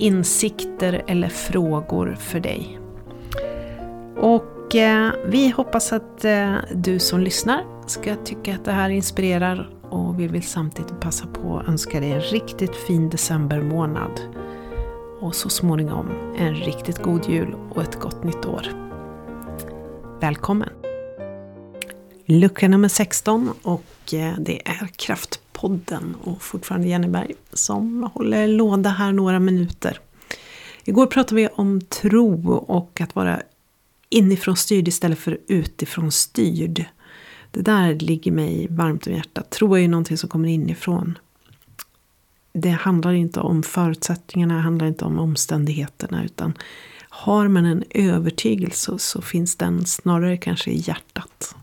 insikter eller frågor för dig. Och eh, vi hoppas att eh, du som lyssnar ska tycka att det här inspirerar och vi vill samtidigt passa på att önska dig en riktigt fin decembermånad. Och så småningom en riktigt god jul och ett gott nytt år. Välkommen! Lucka nummer 16 och eh, det är podden och fortfarande Jenny Berg som håller låda här några minuter. Igår pratade vi om tro och att vara inifrån styrd istället för utifrån styrd. Det där ligger mig varmt om hjärtat. Tro är ju någonting som kommer inifrån. Det handlar inte om förutsättningarna, det handlar inte om omständigheterna utan har man en övertygelse så finns den snarare kanske i hjärtat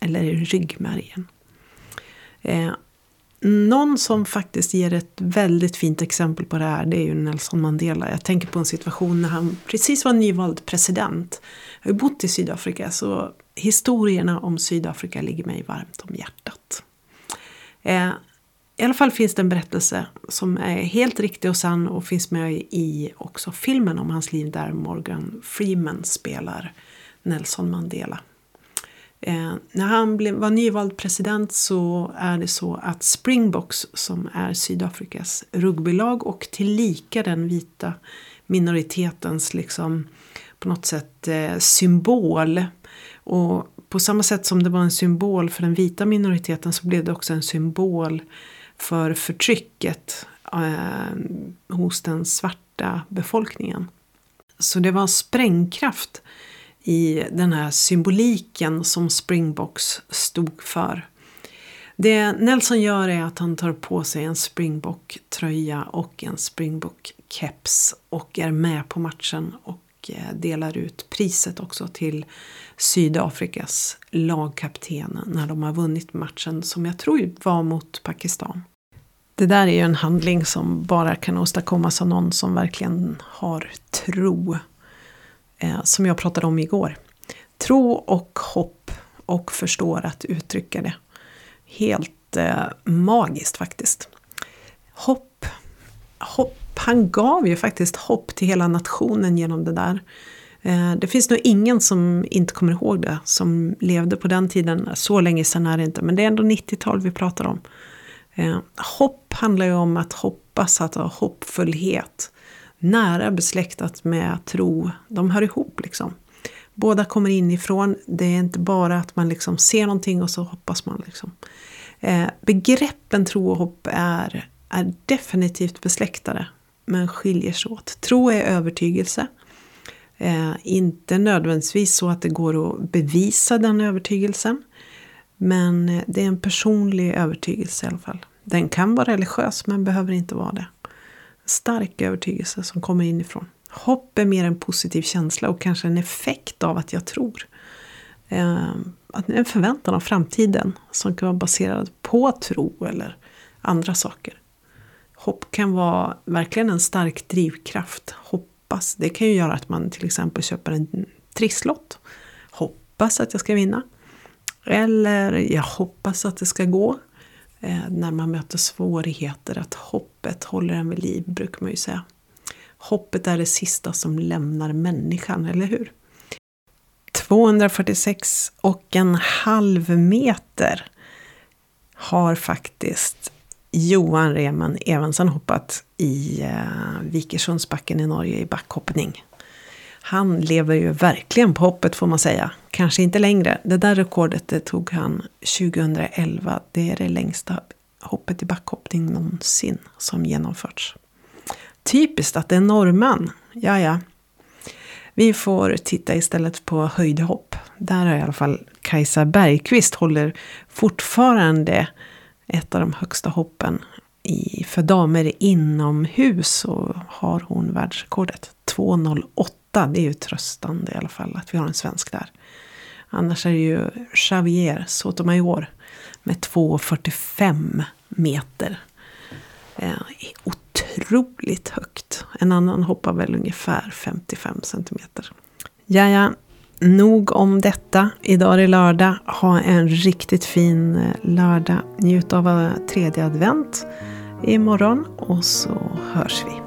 eller i ryggmärgen. Eh, någon som faktiskt ger ett väldigt fint exempel på det här det är ju Nelson Mandela. Jag tänker på en situation när han precis var nyvald president. Jag har ju bott i Sydafrika så historierna om Sydafrika ligger mig varmt om hjärtat. Eh, I alla fall finns det en berättelse som är helt riktig och sann och finns med i också filmen om hans liv där Morgan Freeman spelar Nelson Mandela. Eh, när han blev, var nyvald president så är det så att Springboks som är Sydafrikas rugbylag och tillika den vita minoritetens liksom på något sätt eh, symbol. Och på samma sätt som det var en symbol för den vita minoriteten så blev det också en symbol för förtrycket eh, hos den svarta befolkningen. Så det var sprängkraft i den här symboliken som Springboks stod för. Det Nelson gör är att han tar på sig en Springbok-tröja och en Springbok-keps och är med på matchen och eh, delar ut priset också till Sydafrikas lagkapten när de har vunnit matchen som jag tror var mot Pakistan. Det där är ju en handling som bara kan åstadkommas av någon som verkligen har tro eh, som jag pratade om igår. Tro och hopp och förstår att uttrycka det. Helt eh, magiskt faktiskt. Hopp. hopp. Han gav ju faktiskt hopp till hela nationen genom det där. Eh, det finns nog ingen som inte kommer ihåg det, som levde på den tiden. Så länge sedan är det inte, men det är ändå 90-tal vi pratar om. Eh, hopp handlar ju om att hoppas, att ha hoppfullhet nära besläktat med tro. De hör ihop liksom. Båda kommer inifrån. Det är inte bara att man liksom ser någonting och så hoppas man. Liksom. Eh, begreppen tro och hopp är, är definitivt besläktade. Men skiljer sig åt. Tro är övertygelse. Eh, inte nödvändigtvis så att det går att bevisa den övertygelsen. Men det är en personlig övertygelse i alla fall. Den kan vara religiös men behöver inte vara det stark övertygelse som kommer inifrån. Hopp är mer en positiv känsla och kanske en effekt av att jag tror. Ehm, en förväntan av framtiden som kan vara baserad på tro eller andra saker. Hopp kan vara verkligen en stark drivkraft. Hoppas. Det kan ju göra att man till exempel köper en trisslott. Hoppas att jag ska vinna. Eller jag hoppas att det ska gå Eh, när man möter svårigheter att hoppet håller en vid liv, brukar man ju säga. Hoppet är det sista som lämnar människan, eller hur? 246 och en halv meter har faktiskt Johan Remen Evensen hoppat i eh, Vikersundsbacken i Norge i backhoppning. Han lever ju verkligen på hoppet får man säga. Kanske inte längre. Det där rekordet det tog han 2011. Det är det längsta hoppet i backhoppning någonsin som genomförts. Typiskt att det är norrman. Ja, ja. Vi får titta istället på höjdhopp. Där har i alla fall Kajsa Bergqvist håller fortfarande ett av de högsta hoppen i, för damer inomhus så har hon världsrekordet. 2.08, det är ju tröstande i alla fall att vi har en svensk där. Annars är det ju Javier Sotomayor med 2,45 meter. Eh, otroligt högt. En annan hoppar väl ungefär 55 centimeter. Ja, ja, nog om detta. Idag är det lördag. Ha en riktigt fin eh, lördag. Njut av eh, tredje advent imorgon och så hörs vi.